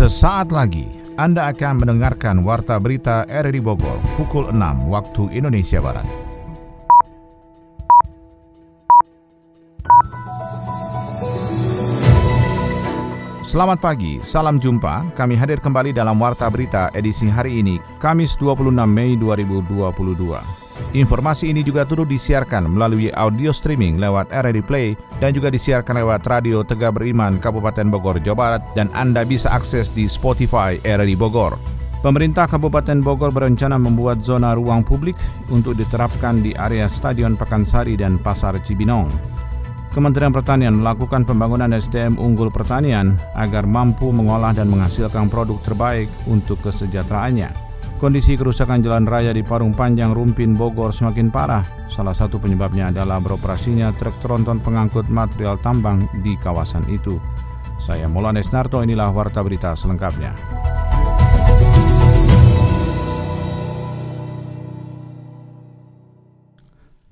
Sesaat lagi Anda akan mendengarkan Warta Berita RRI Bogor pukul 6 waktu Indonesia Barat. Selamat pagi, salam jumpa. Kami hadir kembali dalam Warta Berita edisi hari ini, Kamis 26 Mei 2022. Informasi ini juga turut disiarkan melalui audio streaming lewat RRI Play dan juga disiarkan lewat Radio Tegak Beriman Kabupaten Bogor, Jawa Barat dan Anda bisa akses di Spotify RRI Bogor. Pemerintah Kabupaten Bogor berencana membuat zona ruang publik untuk diterapkan di area Stadion Pakansari dan Pasar Cibinong. Kementerian Pertanian melakukan pembangunan SDM unggul pertanian agar mampu mengolah dan menghasilkan produk terbaik untuk kesejahteraannya. Kondisi kerusakan jalan raya di Parung Panjang Rumpin Bogor semakin parah. Salah satu penyebabnya adalah beroperasinya truk tronton pengangkut material tambang di kawasan itu. Saya Molanes Narto, inilah Warta Berita selengkapnya.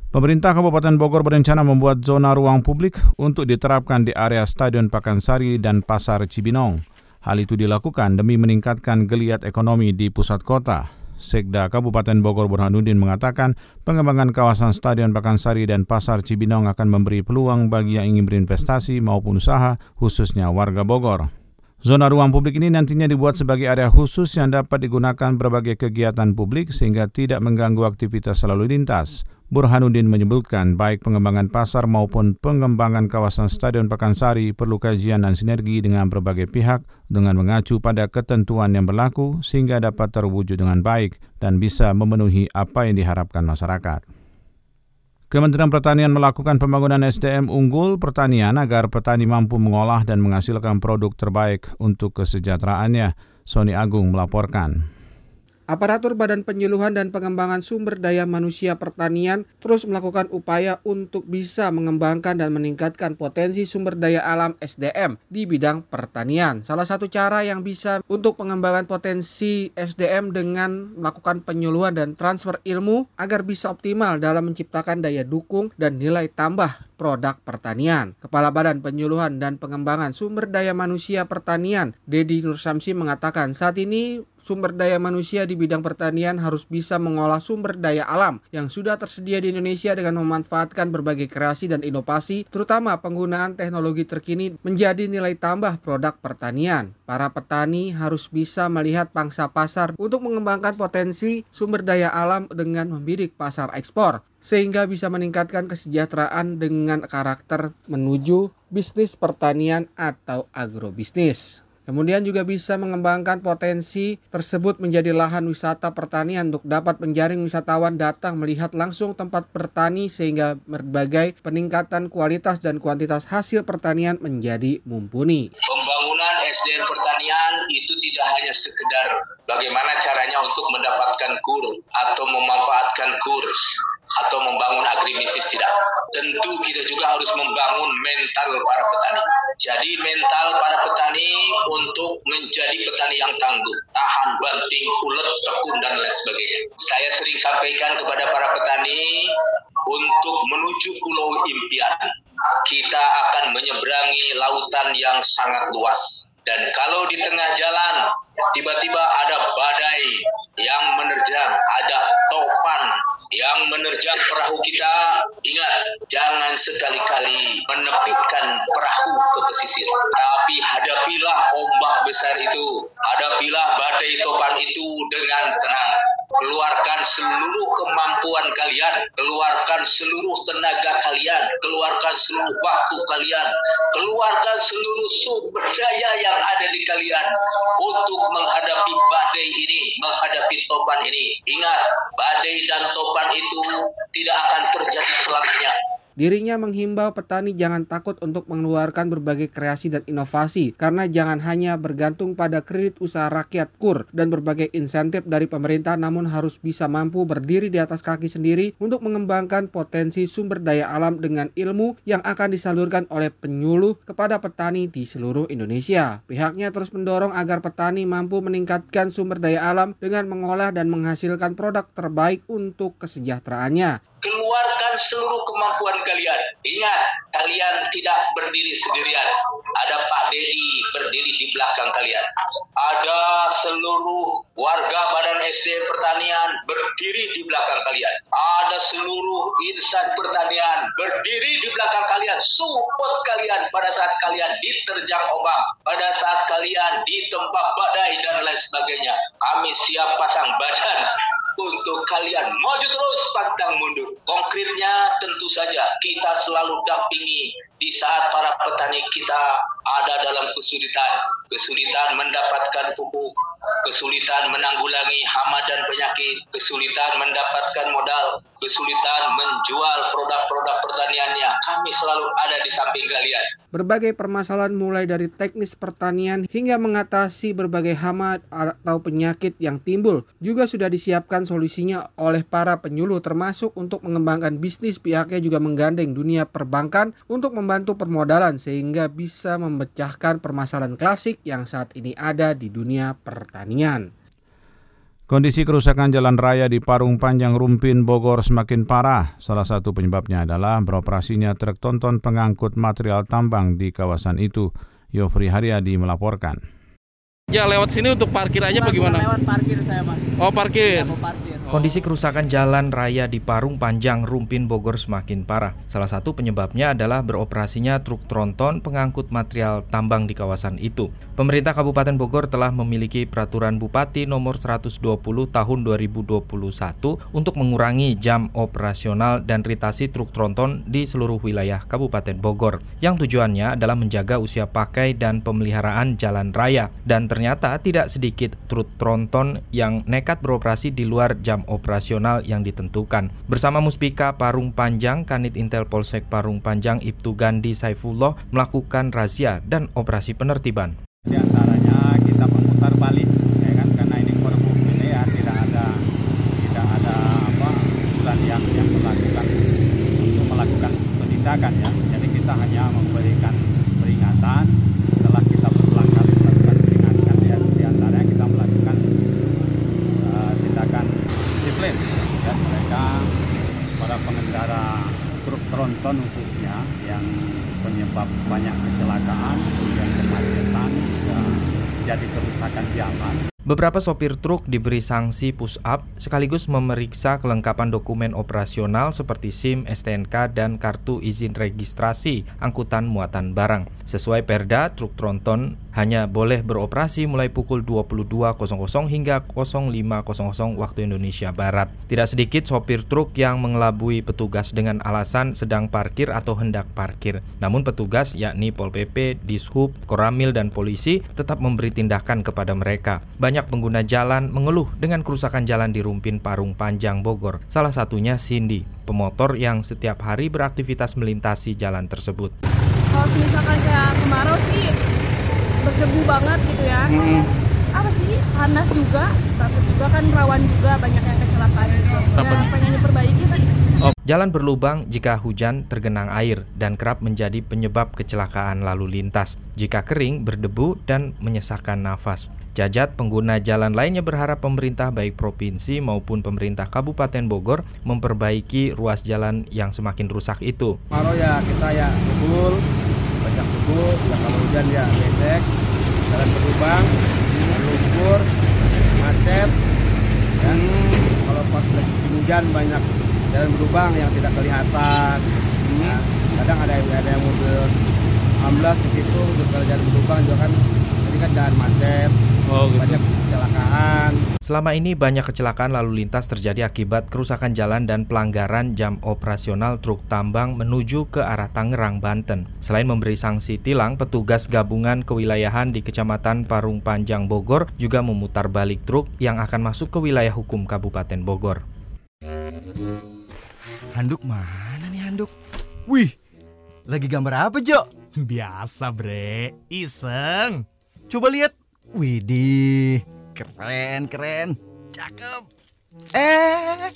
Pemerintah Kabupaten Bogor berencana membuat zona ruang publik untuk diterapkan di area Stadion Pakansari dan Pasar Cibinong. Hal itu dilakukan demi meningkatkan geliat ekonomi di pusat kota. Sekda Kabupaten Bogor Burhanuddin mengatakan pengembangan kawasan Stadion Pakansari dan Pasar Cibinong akan memberi peluang bagi yang ingin berinvestasi maupun usaha, khususnya warga Bogor. Zona ruang publik ini nantinya dibuat sebagai area khusus yang dapat digunakan berbagai kegiatan publik sehingga tidak mengganggu aktivitas lalu lintas. Burhanuddin menyebutkan baik pengembangan pasar maupun pengembangan kawasan Stadion Pakansari perlu kajian dan sinergi dengan berbagai pihak dengan mengacu pada ketentuan yang berlaku sehingga dapat terwujud dengan baik dan bisa memenuhi apa yang diharapkan masyarakat. Kementerian Pertanian melakukan pembangunan SDM unggul pertanian agar petani mampu mengolah dan menghasilkan produk terbaik untuk kesejahteraannya. Sony Agung melaporkan. Aparatur Badan Penyuluhan dan Pengembangan Sumber Daya Manusia Pertanian terus melakukan upaya untuk bisa mengembangkan dan meningkatkan potensi sumber daya alam SDM di bidang pertanian. Salah satu cara yang bisa untuk pengembangan potensi SDM dengan melakukan penyuluhan dan transfer ilmu agar bisa optimal dalam menciptakan daya dukung dan nilai tambah produk pertanian. Kepala Badan Penyuluhan dan Pengembangan Sumber Daya Manusia Pertanian, Dedi Nur Samsi mengatakan saat ini sumber daya manusia di bidang pertanian harus bisa mengolah sumber daya alam yang sudah tersedia di Indonesia dengan memanfaatkan berbagai kreasi dan inovasi, terutama penggunaan teknologi terkini menjadi nilai tambah produk pertanian. Para petani harus bisa melihat pangsa pasar untuk mengembangkan potensi sumber daya alam dengan membidik pasar ekspor sehingga bisa meningkatkan kesejahteraan dengan karakter menuju bisnis pertanian atau agrobisnis. Kemudian juga bisa mengembangkan potensi tersebut menjadi lahan wisata pertanian untuk dapat menjaring wisatawan datang melihat langsung tempat bertani sehingga berbagai peningkatan kualitas dan kuantitas hasil pertanian menjadi mumpuni. Pembangunan SDM pertanian itu tidak hanya sekedar bagaimana caranya untuk mendapatkan kur atau memanfaatkan kur atau membangun agribisnis tidak. Tentu kita juga harus membangun mental para petani. Jadi mental para petani untuk menjadi petani yang tangguh, tahan banting, ulet, tekun dan lain sebagainya. Saya sering sampaikan kepada para petani untuk menuju pulau impian. Kita akan menyeberangi lautan yang sangat luas. Dan kalau di tengah jalan tiba-tiba ada badai yang menerjang, ada topan yang menerjang perahu kita, ingat, jangan sekali-kali menepikkan perahu ke pesisir. Tapi hadapilah ombak besar itu, hadapilah badai topan itu dengan tenang. Keluarkan seluruh kemampuan kalian, keluarkan seluruh tenaga kalian, keluarkan seluruh waktu kalian, keluarkan seluruh sumber daya yang ada di kalian untuk menghadapi badai ini, menghadapi topan ini. Ingat, badai dan topan itu tidak akan terjadi selamanya. Dirinya menghimbau petani jangan takut untuk mengeluarkan berbagai kreasi dan inovasi karena jangan hanya bergantung pada kredit usaha rakyat KUR dan berbagai insentif dari pemerintah namun harus bisa mampu berdiri di atas kaki sendiri untuk mengembangkan potensi sumber daya alam dengan ilmu yang akan disalurkan oleh penyuluh kepada petani di seluruh Indonesia. Pihaknya terus mendorong agar petani mampu meningkatkan sumber daya alam dengan mengolah dan menghasilkan produk terbaik untuk kesejahteraannya. Keluarkan seluruh kemampuan kalian. Ingat, kalian tidak berdiri sendirian. Ada Pak Dedi berdiri di belakang kalian. Ada seluruh warga Badan SDM Pertanian berdiri di belakang kalian. Ada seluruh insan pertanian berdiri di belakang kalian. Support kalian pada saat kalian diterjang ombak. Pada saat kalian ditempat badai dan lain sebagainya. Kami siap pasang badan untuk kalian maju terus pantang mundur. Konkretnya tentu saja kita selalu dampingi di saat para petani kita ada dalam kesulitan, kesulitan mendapatkan pupuk, kesulitan menanggulangi hama dan penyakit, kesulitan mendapatkan modal, kesulitan menjual produk-produk pertaniannya. Kami selalu ada di samping kalian. Berbagai permasalahan mulai dari teknis pertanian hingga mengatasi berbagai hama atau penyakit yang timbul juga sudah disiapkan solusinya oleh para penyuluh termasuk untuk mengembangkan bisnis. Pihaknya juga menggandeng dunia perbankan untuk membantu permodalan sehingga bisa memecahkan permasalahan klasik yang saat ini ada di dunia pertanian. Kondisi kerusakan jalan raya di Parung Panjang Rumpin Bogor semakin parah. Salah satu penyebabnya adalah beroperasinya truk tonton pengangkut material tambang di kawasan itu. Yofri Haryadi melaporkan. Ya lewat sini untuk parkir aja bagaimana? Lewat parkir saya, Pak. Oh, parkir. Ya, mau parkir. Kondisi kerusakan jalan raya di Parung Panjang, Rumpin, Bogor semakin parah. Salah satu penyebabnya adalah beroperasinya truk tronton pengangkut material tambang di kawasan itu. Pemerintah Kabupaten Bogor telah memiliki peraturan Bupati nomor 120 tahun 2021 untuk mengurangi jam operasional dan ritasi truk tronton di seluruh wilayah Kabupaten Bogor. Yang tujuannya adalah menjaga usia pakai dan pemeliharaan jalan raya. Dan ternyata tidak sedikit truk tronton yang nekat beroperasi di luar jam jam operasional yang ditentukan. Bersama Muspika Parung Panjang, Kanit Intel Polsek Parung Panjang Ibtu Gandhi Saifullah melakukan razia dan operasi penertiban. Di antaranya kita memutar balik ya kan karena ini perbu ini ya tidak ada tidak ada apa bulan yang yang melakukan untuk melakukan penindakan ya. Jadi kita hanya memberikan peringatan setelah kita berulang kali melakukan peringatan ya di antaranya kita melakukan uh, tindakan disiplin dan mereka para pengendara tronton khususnya yang penyebab banyak kecelakaan kemudian kemacetan juga jadi kerusakan jalan Beberapa sopir truk diberi sanksi push up sekaligus memeriksa kelengkapan dokumen operasional seperti SIM, STNK, dan kartu izin registrasi angkutan muatan barang. Sesuai Perda, truk tronton hanya boleh beroperasi mulai pukul 22.00 hingga 05.00 waktu Indonesia Barat. Tidak sedikit sopir truk yang mengelabui petugas dengan alasan sedang parkir atau hendak parkir. Namun petugas yakni Pol PP, Dishub, Koramil, dan polisi tetap memberi tindakan kepada mereka. Banyak pengguna jalan mengeluh dengan kerusakan jalan di Rumpin Parung Panjang Bogor. Salah satunya Cindy, pemotor yang setiap hari beraktivitas melintasi jalan tersebut. Kalau misalkan kayak kemarau sih berdebu banget gitu ya. Hmm. Apa sih? Panas juga, takut juga kan rawan juga banyak yang kecelakaan gitu. Ya, pengen diperbaiki sih. Jalan berlubang jika hujan tergenang air dan kerap menjadi penyebab kecelakaan lalu lintas. Jika kering, berdebu dan menyesakkan nafas. Jajat pengguna jalan lainnya berharap pemerintah baik provinsi maupun pemerintah Kabupaten Bogor memperbaiki ruas jalan yang semakin rusak itu. Maro ya kita ya bubul ya kalau hujan ya lecek jalan berlubang lumpur macet ya. Kalau pas lagi hujan banyak jalan berlubang yang tidak kelihatan ya, kadang ada ada yang mobil amblas di situ kalau jalan berlubang juga kan ini kan jalan macet banyak kecelakaan Selama ini banyak kecelakaan lalu lintas terjadi akibat kerusakan jalan dan pelanggaran jam operasional truk tambang menuju ke arah Tangerang, Banten. Selain memberi sanksi tilang, petugas gabungan kewilayahan di Kecamatan Parung Panjang Bogor juga memutar balik truk yang akan masuk ke wilayah hukum Kabupaten Bogor. Handuk mana nih handuk? Wih, lagi gambar apa Jo? Biasa bre, iseng. Coba lihat. Widih, keren keren, cakep. Eh,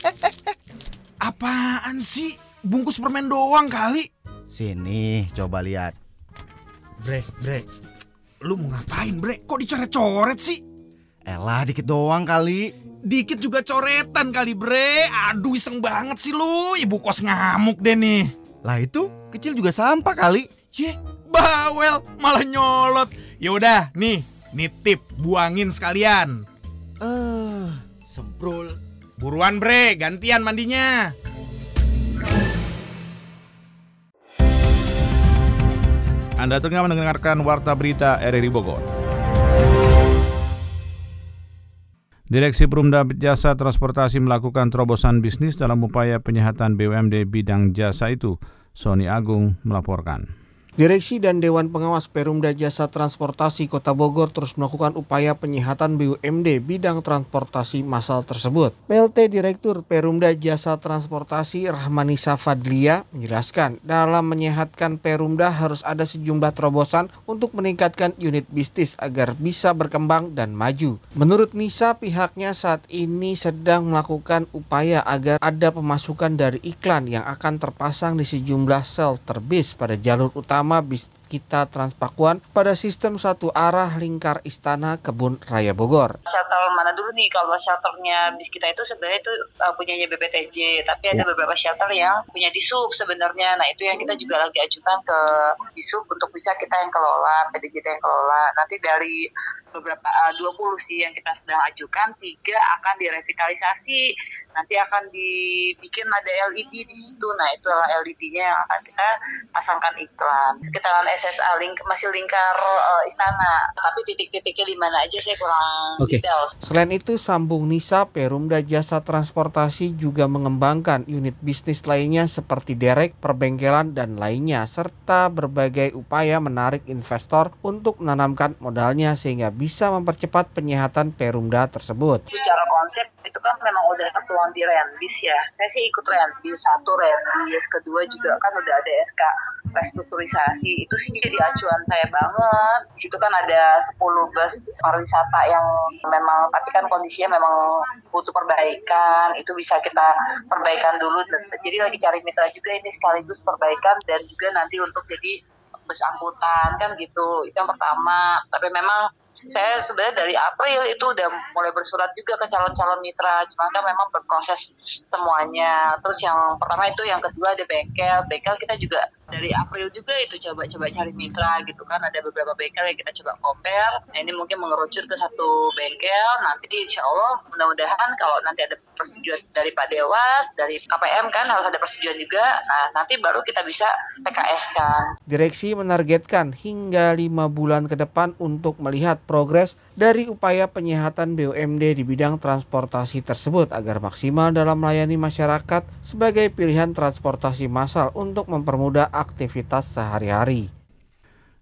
Apaan sih? Bungkus permen doang kali. sini coba lihat. Bre, bre. Lu mau ngapain bre? Kok dicoret-coret sih? Elah dikit doang kali. Dikit juga coretan kali bre. Aduh iseng banget sih lu. Ibu kos ngamuk deh nih. Lah itu kecil juga sampah kali. Ye, bawel malah nyolot. Yaudah, nih, nitip buangin sekalian. Eh, uh, semprul. Buruan bre, gantian mandinya. Anda tengah mendengarkan Warta Berita RRI Bogor. Direksi Perumda Jasa Transportasi melakukan terobosan bisnis dalam upaya penyehatan BUMD bidang jasa itu. Sony Agung melaporkan. Direksi dan Dewan Pengawas Perumda Jasa Transportasi Kota Bogor terus melakukan upaya penyehatan BUMD bidang transportasi massal tersebut. PLT Direktur Perumda Jasa Transportasi Rahmanisa Fadlia menjelaskan, dalam menyehatkan Perumda harus ada sejumlah terobosan untuk meningkatkan unit bisnis agar bisa berkembang dan maju. Menurut Nisa, pihaknya saat ini sedang melakukan upaya agar ada pemasukan dari iklan yang akan terpasang di sejumlah sel terbis pada jalur utama utama bis kita Transpakuan pada sistem satu arah lingkar Istana Kebun Raya Bogor. Shelter mana dulu nih? Kalau shelternya bis kita itu sebenarnya itu uh, punyanya BPTJ, tapi ada ya. beberapa shelter yang punya disub sebenarnya. Nah itu yang kita juga lagi ajukan ke disub untuk bisa kita yang kelola, PDJ yang kelola. Nanti dari beberapa uh, 20 sih yang kita sedang ajukan, tiga akan direvitalisasi, nanti akan dibikin ada LED di situ. Nah itu LED-nya yang akan kita pasangkan iklan sekitaran SSA link masih lingkar uh, istana tapi titik-titiknya di mana aja saya kurang okay. detail. Selain itu sambung Nisa Perumda Jasa Transportasi juga mengembangkan unit bisnis lainnya seperti derek, perbengkelan dan lainnya serta berbagai upaya menarik investor untuk menanamkan modalnya sehingga bisa mempercepat penyehatan Perumda tersebut. Secara konsep itu kan memang udah ketuang di Rendis ya. Saya sih ikut Rendis satu Rendis, kedua juga kan udah ada SK restrukturisasi. Itu sih jadi acuan saya banget. Di situ kan ada 10 bus pariwisata yang memang tapi kan kondisinya memang butuh perbaikan. Itu bisa kita perbaikan dulu. Jadi lagi cari mitra juga ini sekaligus perbaikan dan juga nanti untuk jadi bus angkutan kan gitu. Itu yang pertama. Tapi memang saya sebenarnya dari April itu udah mulai bersurat juga ke calon-calon mitra, cuma kan memang berproses semuanya. Terus yang pertama itu, yang kedua ada bengkel, bengkel kita juga dari April juga itu coba-coba cari mitra gitu kan. Ada beberapa bengkel yang kita coba compare. Nah, ini mungkin mengerucut ke satu bengkel. Nanti insya Allah mudah-mudahan kalau nanti ada persetujuan dari Pak Dewas dari KPM kan harus ada persetujuan juga. Nah nanti baru kita bisa PKS kan. Direksi menargetkan hingga lima bulan ke depan untuk melihat progres dari upaya penyehatan BUMD di bidang transportasi tersebut agar maksimal dalam melayani masyarakat sebagai pilihan transportasi massal untuk mempermudah aktivitas sehari-hari.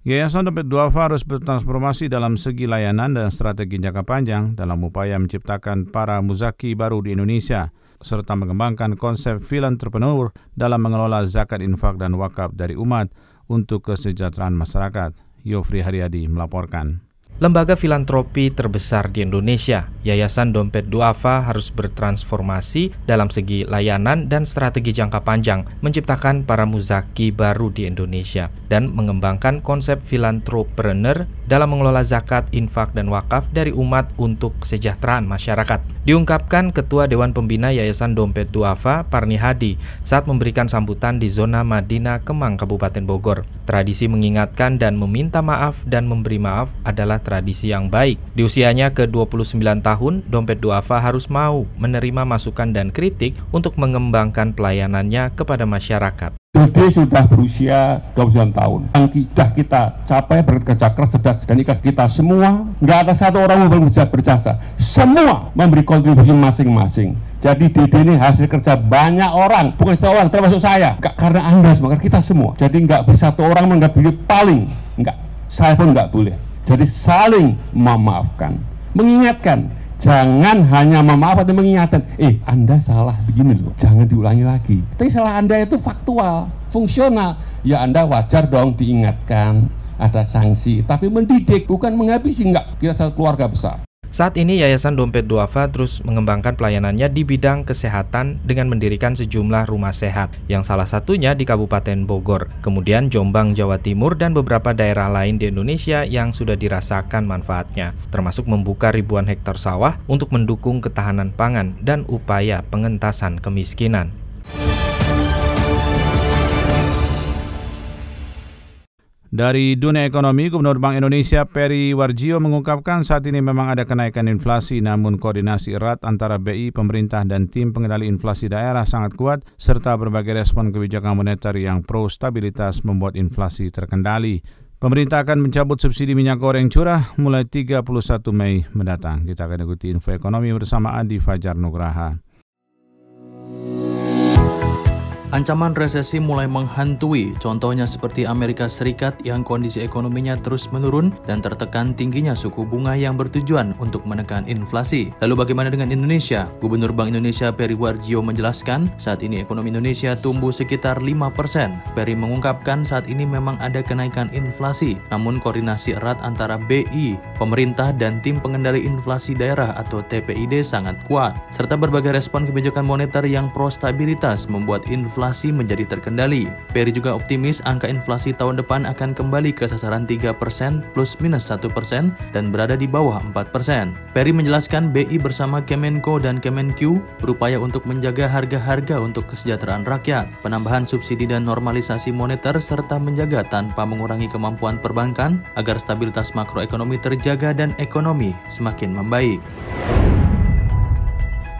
Yayasan Dompet Duafa harus bertransformasi dalam segi layanan dan strategi jangka panjang dalam upaya menciptakan para muzaki baru di Indonesia, serta mengembangkan konsep entrepreneur dalam mengelola zakat infak dan wakaf dari umat untuk kesejahteraan masyarakat. Yofri Haryadi melaporkan. Lembaga filantropi terbesar di Indonesia, Yayasan Dompet Duafa harus bertransformasi dalam segi layanan dan strategi jangka panjang, menciptakan para muzaki baru di Indonesia, dan mengembangkan konsep filantropreneur dalam mengelola zakat, infak, dan wakaf dari umat untuk kesejahteraan masyarakat. Diungkapkan Ketua Dewan Pembina Yayasan Dompet Duafa, Parni Hadi, saat memberikan sambutan di zona Madinah Kemang, Kabupaten Bogor. Tradisi mengingatkan dan meminta maaf dan memberi maaf adalah tradisi yang baik. Di usianya ke-29 tahun, Dompet Duafa harus mau menerima masukan dan kritik untuk mengembangkan pelayanannya kepada masyarakat. Dede sudah berusia 29 tahun. Yang sudah kita capai bekerja keras cerdas dan ikhlas kita semua, nggak ada satu orang yang bisa berjasa. Semua memberi kontribusi masing-masing. Jadi Dede ini hasil kerja banyak orang, bukan satu orang termasuk saya. Nggak, karena Anda semua, kita semua. Jadi nggak bisa satu orang menganggap paling. Nggak, saya pun nggak boleh. Jadi saling memaafkan, mengingatkan, jangan hanya memaaf atau mengingatkan, eh Anda salah begini loh, jangan diulangi lagi. Tapi salah Anda itu faktual, fungsional. Ya Anda wajar dong diingatkan, ada sanksi, tapi mendidik bukan menghabisi enggak. Kita satu keluarga besar. Saat ini Yayasan Dompet Duafa terus mengembangkan pelayanannya di bidang kesehatan dengan mendirikan sejumlah rumah sehat, yang salah satunya di Kabupaten Bogor, kemudian Jombang, Jawa Timur, dan beberapa daerah lain di Indonesia yang sudah dirasakan manfaatnya, termasuk membuka ribuan hektar sawah untuk mendukung ketahanan pangan dan upaya pengentasan kemiskinan. Dari dunia ekonomi, Gubernur Bank Indonesia Peri Warjio mengungkapkan saat ini memang ada kenaikan inflasi namun koordinasi erat antara BI, pemerintah dan tim pengendali inflasi daerah sangat kuat serta berbagai respon kebijakan moneter yang pro stabilitas membuat inflasi terkendali. Pemerintah akan mencabut subsidi minyak goreng curah mulai 31 Mei mendatang. Kita akan ikuti info ekonomi bersama Adi Fajar Nugraha. Ancaman resesi mulai menghantui, contohnya seperti Amerika Serikat yang kondisi ekonominya terus menurun dan tertekan tingginya suku bunga yang bertujuan untuk menekan inflasi. Lalu bagaimana dengan Indonesia? Gubernur Bank Indonesia Peri Warjio menjelaskan, saat ini ekonomi Indonesia tumbuh sekitar 5%. Peri mengungkapkan saat ini memang ada kenaikan inflasi, namun koordinasi erat antara BI, pemerintah dan tim pengendali inflasi daerah atau TPID sangat kuat, serta berbagai respon kebijakan moneter yang pro stabilitas membuat inflasi inflasi menjadi terkendali. Peri juga optimis angka inflasi tahun depan akan kembali ke sasaran 3% plus minus 1% dan berada di bawah 4%. Peri menjelaskan BI bersama Kemenko dan Kemenq berupaya untuk menjaga harga-harga untuk kesejahteraan rakyat, penambahan subsidi dan normalisasi moneter serta menjaga tanpa mengurangi kemampuan perbankan agar stabilitas makroekonomi terjaga dan ekonomi semakin membaik.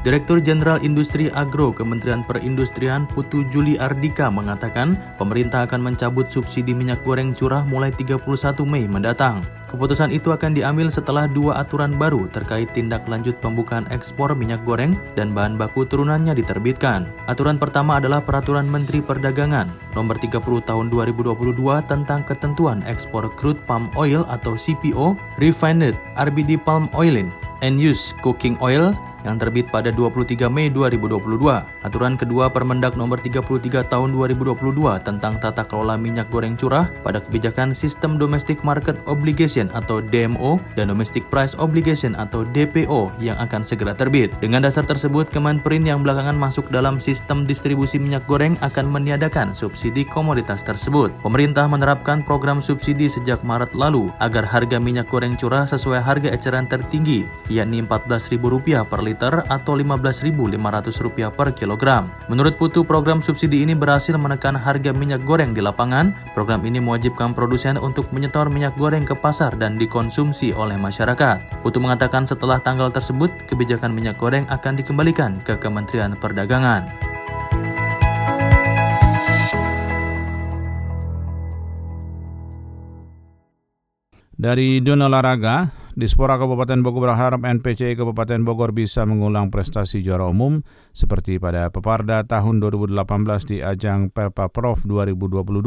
Direktur Jenderal Industri Agro Kementerian Perindustrian Putu Juli Ardika mengatakan pemerintah akan mencabut subsidi minyak goreng curah mulai 31 Mei mendatang. Keputusan itu akan diambil setelah dua aturan baru terkait tindak lanjut pembukaan ekspor minyak goreng dan bahan baku turunannya diterbitkan. Aturan pertama adalah Peraturan Menteri Perdagangan Nomor 30 Tahun 2022 tentang ketentuan ekspor crude palm oil atau CPO, refined RBD palm oil, and use cooking oil yang terbit pada 23 Mei 2022. Aturan kedua Permendak nomor 33 tahun 2022 tentang tata kelola minyak goreng curah pada kebijakan Sistem Domestic Market Obligation atau DMO dan Domestic Price Obligation atau DPO yang akan segera terbit. Dengan dasar tersebut, Kemenperin yang belakangan masuk dalam sistem distribusi minyak goreng akan meniadakan subsidi komoditas tersebut. Pemerintah menerapkan program subsidi sejak Maret lalu agar harga minyak goreng curah sesuai harga eceran tertinggi, yakni Rp14.000 per liter atau Rp15.500 per kilogram. Menurut Putu, program subsidi ini berhasil menekan harga minyak goreng di lapangan. Program ini mewajibkan produsen untuk menyetor minyak goreng ke pasar dan dikonsumsi oleh masyarakat. Putu mengatakan setelah tanggal tersebut, kebijakan minyak goreng akan dikembalikan ke Kementerian Perdagangan. Dari dunia olahraga, Dispora Kabupaten Bogor berharap NPCI Kabupaten Bogor bisa mengulang prestasi juara umum seperti pada Peparda tahun 2018 di ajang Perpa Prof 2022.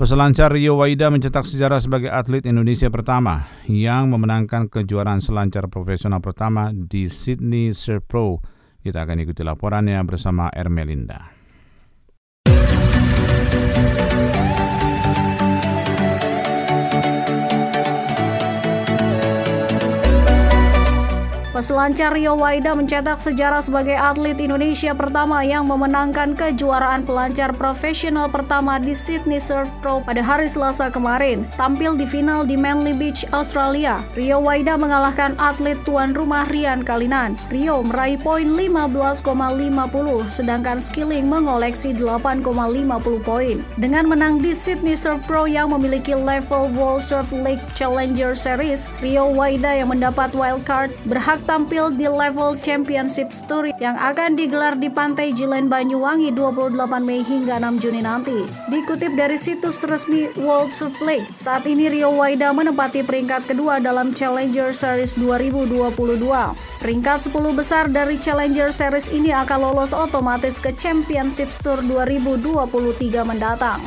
Peselancar Rio Waida mencetak sejarah sebagai atlet Indonesia pertama yang memenangkan kejuaraan selancar profesional pertama di Sydney Surf Pro. Kita akan ikuti laporannya bersama Ermelinda. Peselancar Rio Waida mencetak sejarah sebagai atlet Indonesia pertama yang memenangkan kejuaraan pelancar profesional pertama di Sydney Surf Pro pada hari Selasa kemarin. Tampil di final di Manly Beach, Australia, Rio Waida mengalahkan atlet tuan rumah Rian Kalinan. Rio meraih poin 15,50 sedangkan Skilling mengoleksi 8,50 poin. Dengan menang di Sydney Surf Pro yang memiliki level World Surf League Challenger Series, Rio Waida yang mendapat wildcard berhak tampil di level Championship Tour yang akan digelar di Pantai Jilen Banyuwangi 28 Mei hingga 6 Juni nanti. Dikutip dari situs resmi World Surf League, saat ini Rio Waida menempati peringkat kedua dalam Challenger Series 2022. Peringkat 10 besar dari Challenger Series ini akan lolos otomatis ke Championship Tour 2023 mendatang.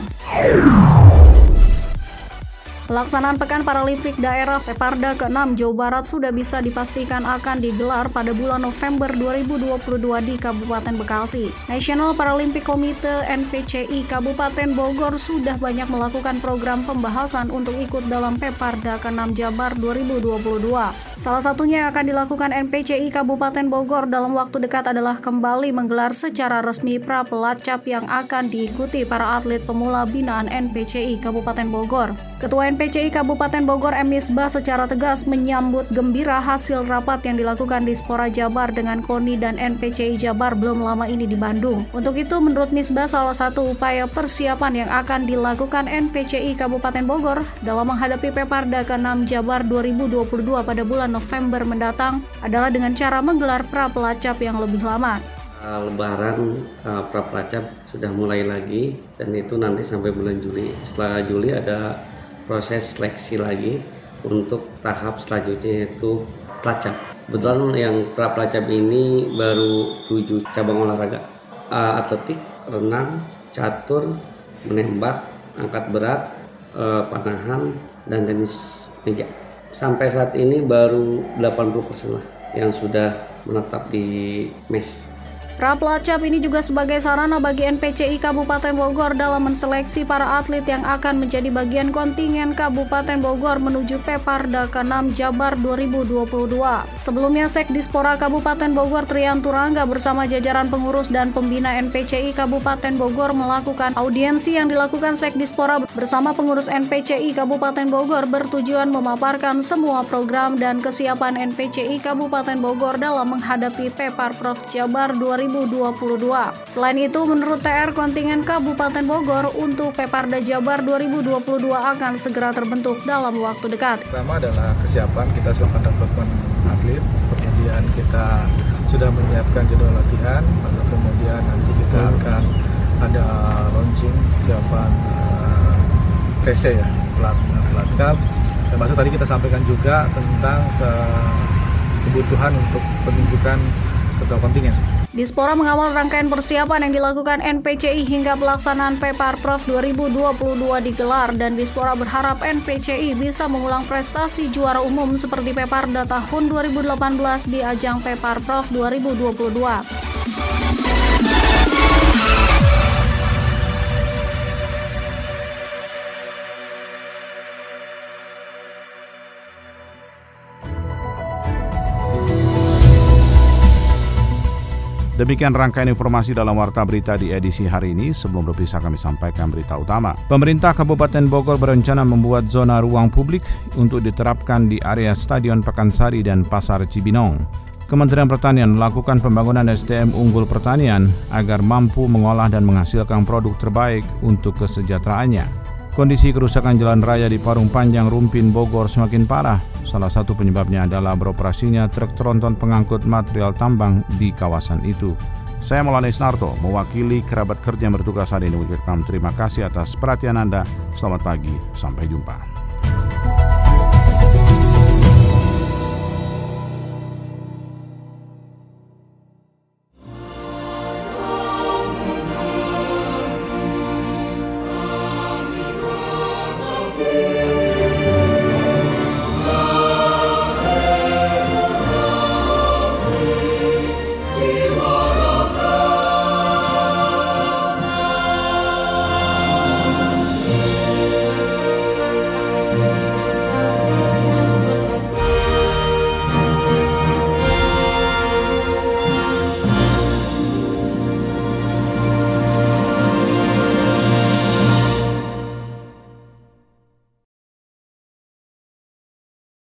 Pelaksanaan Pekan Paralimpik Daerah Peparda ke-6 Jawa Barat sudah bisa dipastikan akan digelar pada bulan November 2022 di Kabupaten Bekasi. National Paralympic Committee NPCI Kabupaten Bogor sudah banyak melakukan program pembahasan untuk ikut dalam Peparda ke-6 Jabar 2022. Salah satunya yang akan dilakukan NPCI Kabupaten Bogor dalam waktu dekat adalah kembali menggelar secara resmi pra pelacap yang akan diikuti para atlet pemula binaan NPCI Kabupaten Bogor. Ketua NPCI Kabupaten Bogor M. Misbah secara tegas menyambut gembira hasil rapat yang dilakukan di Spora Jabar dengan KONI dan NPCI Jabar belum lama ini di Bandung. Untuk itu menurut Misbah salah satu upaya persiapan yang akan dilakukan NPCI Kabupaten Bogor dalam menghadapi Peparda ke-6 Jabar 2022 pada bulan November mendatang adalah dengan cara menggelar pra pelacap yang lebih lama. Lebaran uh, pra pelacap sudah mulai lagi dan itu nanti sampai bulan Juli. Setelah Juli ada proses seleksi lagi untuk tahap selanjutnya yaitu pelacap. Kebetulan yang pra pelacap ini baru tujuh cabang olahraga uh, atletik, renang, catur, menembak, angkat berat, panahan, dan tenis meja. Sampai saat ini baru 80% lah yang sudah menetap di MES. Prapelacap ini juga sebagai sarana bagi NPCI Kabupaten Bogor dalam menseleksi para atlet yang akan menjadi bagian kontingen Kabupaten Bogor menuju Peparda ke-6 Jabar 2022. Sebelumnya Sekdispora Kabupaten Bogor Trian Turangga bersama jajaran pengurus dan pembina NPCI Kabupaten Bogor melakukan audiensi yang dilakukan Sekdispora bersama pengurus NPCI Kabupaten Bogor bertujuan memaparkan semua program dan kesiapan NPCI Kabupaten Bogor dalam menghadapi Pepar Prof Jabar 2022. 2022. Selain itu, menurut TR kontingen Kabupaten Bogor untuk Peparda Jabar 2022 akan segera terbentuk dalam waktu dekat. Pertama adalah kesiapan kita siapkan rekrutmen atlet, kemudian kita sudah menyiapkan jadwal latihan, lalu kemudian nanti kita akan ada launching siapan uh, TC ya, plat plat cup. Termasuk tadi kita sampaikan juga tentang ke kebutuhan untuk penunjukan ketua kontingen. Dispora mengawal rangkaian persiapan yang dilakukan NPCI hingga pelaksanaan Pepar Prof 2022 digelar dan Dispora berharap NPCI bisa mengulang prestasi juara umum seperti Peparda tahun 2018 di ajang Pepar Prof 2022. Demikian rangkaian informasi dalam Warta Berita di edisi hari ini. Sebelum berpisah kami sampaikan berita utama. Pemerintah Kabupaten Bogor berencana membuat zona ruang publik untuk diterapkan di area Stadion Pakansari dan Pasar Cibinong. Kementerian Pertanian melakukan pembangunan SDM unggul pertanian agar mampu mengolah dan menghasilkan produk terbaik untuk kesejahteraannya. Kondisi kerusakan jalan raya di Parung Panjang Rumpin Bogor semakin parah. Salah satu penyebabnya adalah beroperasinya truk tronton pengangkut material tambang di kawasan itu. Saya Maulana Isnarto, mewakili kerabat kerja yang bertugas hari ini terima kasih atas perhatian Anda. Selamat pagi, sampai jumpa.